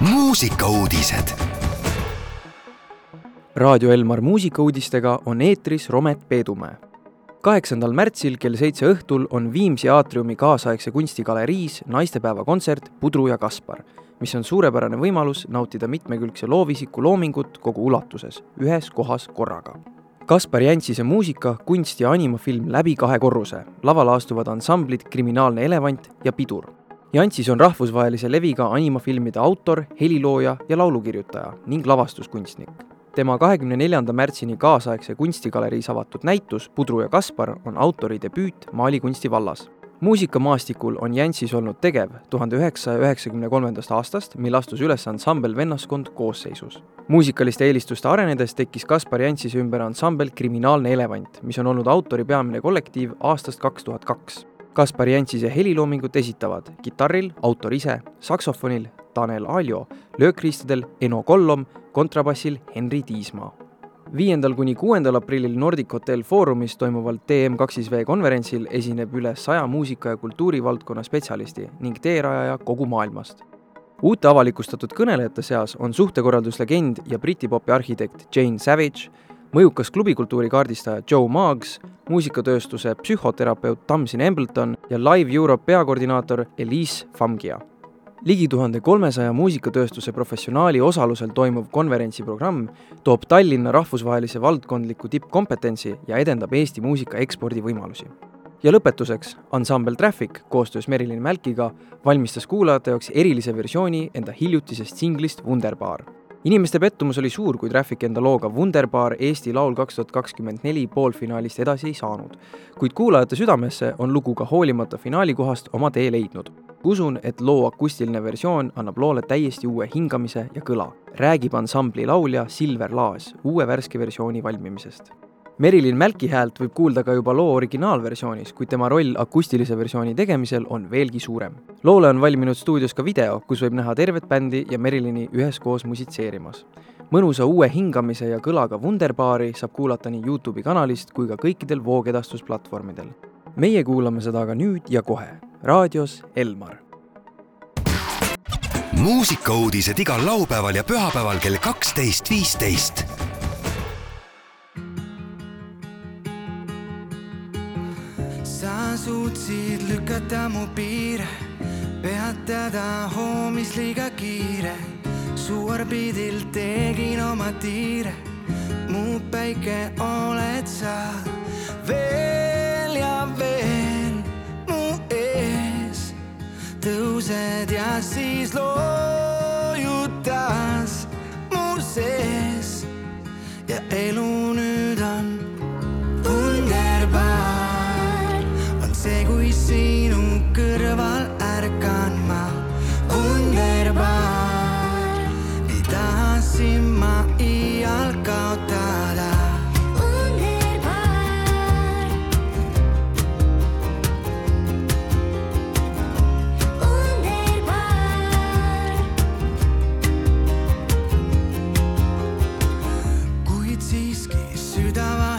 muusikauudised. raadio Elmar muusikauudistega on eetris Romet Peedumäe. kaheksandal märtsil kell seitse õhtul on Viimsi aatriumi kaasaegse kunstigaleriis naistepäeva kontsert Pudru ja Kaspar, mis on suurepärane võimalus nautida mitmekülgse loovisiku loomingut kogu ulatuses, ühes kohas korraga Kaspar Jantsise muusika, kunst ja animafilm läbi kahe korruse. lavale astuvad ansamblid Kriminaalne elevant ja Pidur. Jantsis on rahvusvahelise leviga animafilmide autor, helilooja ja laulukirjutaja ning lavastuskunstnik. tema kahekümne neljanda märtsini kaasaegse kunstigaleriis avatud näitus Pudru ja Kaspar on autori debüüt maalikunsti vallas muusikamaastikul on Jantsis olnud tegev tuhande üheksasaja üheksakümne kolmandast aastast, mil astus üles ansambel Vennaskond koosseisus. muusikaliste eelistuste arenedes tekkis Kaspar Jantsise ümber ansambel Kriminaalne elevant, mis on olnud autori peamine kollektiiv aastast kaks tuhat kaks. Kaspar Jantsise heliloomingut esitavad kitarril autor ise, saksofonil Tanel Aljo, löökriistidel Eno Kollom, kontrabassil Henri Tiismaa viiendal kuni kuuendal aprillil Nordic Hotel Foorumis toimuval TM2V konverentsil esineb üle saja muusika- ja kultuurivaldkonna spetsialisti ning teerajaja kogu maailmast. uute avalikustatud kõnelejate seas on suhtekorralduslegend ja Briti popi arhitekt Jane Savage, mõjukas klubikultuuri kaardistaja Joe Maggs, muusikatööstuse psühhoterapeut Tamsin Embleton ja Live Europe peakoordinaator Elise Famgia ligi tuhande kolmesaja muusikatööstuse professionaali osalusel toimuv konverentsiprogramm toob Tallinna rahvusvahelise valdkondliku tippkompetentsi ja edendab Eesti muusika ekspordivõimalusi. ja lõpetuseks, ansambel Traffic koostöös Merilin Mälkiga valmistas kuulajate jaoks erilise versiooni enda hiljutisest singlist Wunderbar inimeste pettumus oli suur, kui Traffic enda looga Wunderbar Eesti Laul kaks tuhat kakskümmend neli poolfinaalist edasi ei saanud. kuid kuulajate südamesse on lugu ka hoolimata finaalikohast oma tee leidnud usun, et loo akustiline versioon annab loole täiesti uue hingamise ja kõla, räägib ansambli laulja Silver Laas uue värske versiooni valmimisest. Merilin Mälki häält võib kuulda ka juba loo originaalversioonis, kuid tema roll akustilise versiooni tegemisel on veelgi suurem. loole on valminud stuudios ka video, kus võib näha tervet bändi ja Merilini üheskoos musitseerimas. mõnusa uue hingamise ja kõlaga Wunderbaari saab kuulata nii Youtube'i kanalist kui ka kõikidel voogedastusplatvormidel. meie kuulame seda aga nüüd ja kohe raadios Elmar. muusikauudised igal laupäeval ja pühapäeval kell kaksteist, viisteist. Suutsid lükata mu piire, peatada hoomis liiga kiire. su orbiidil tegin oma tiire, mu päike oled sa veel ja veel tõused ja siis loojutas mu sees ja elu nüüd sinu kõrval ärkan ma. wunderbaar, ei taha sind ma iial kaotada. Ümber keerab, keerab, keerab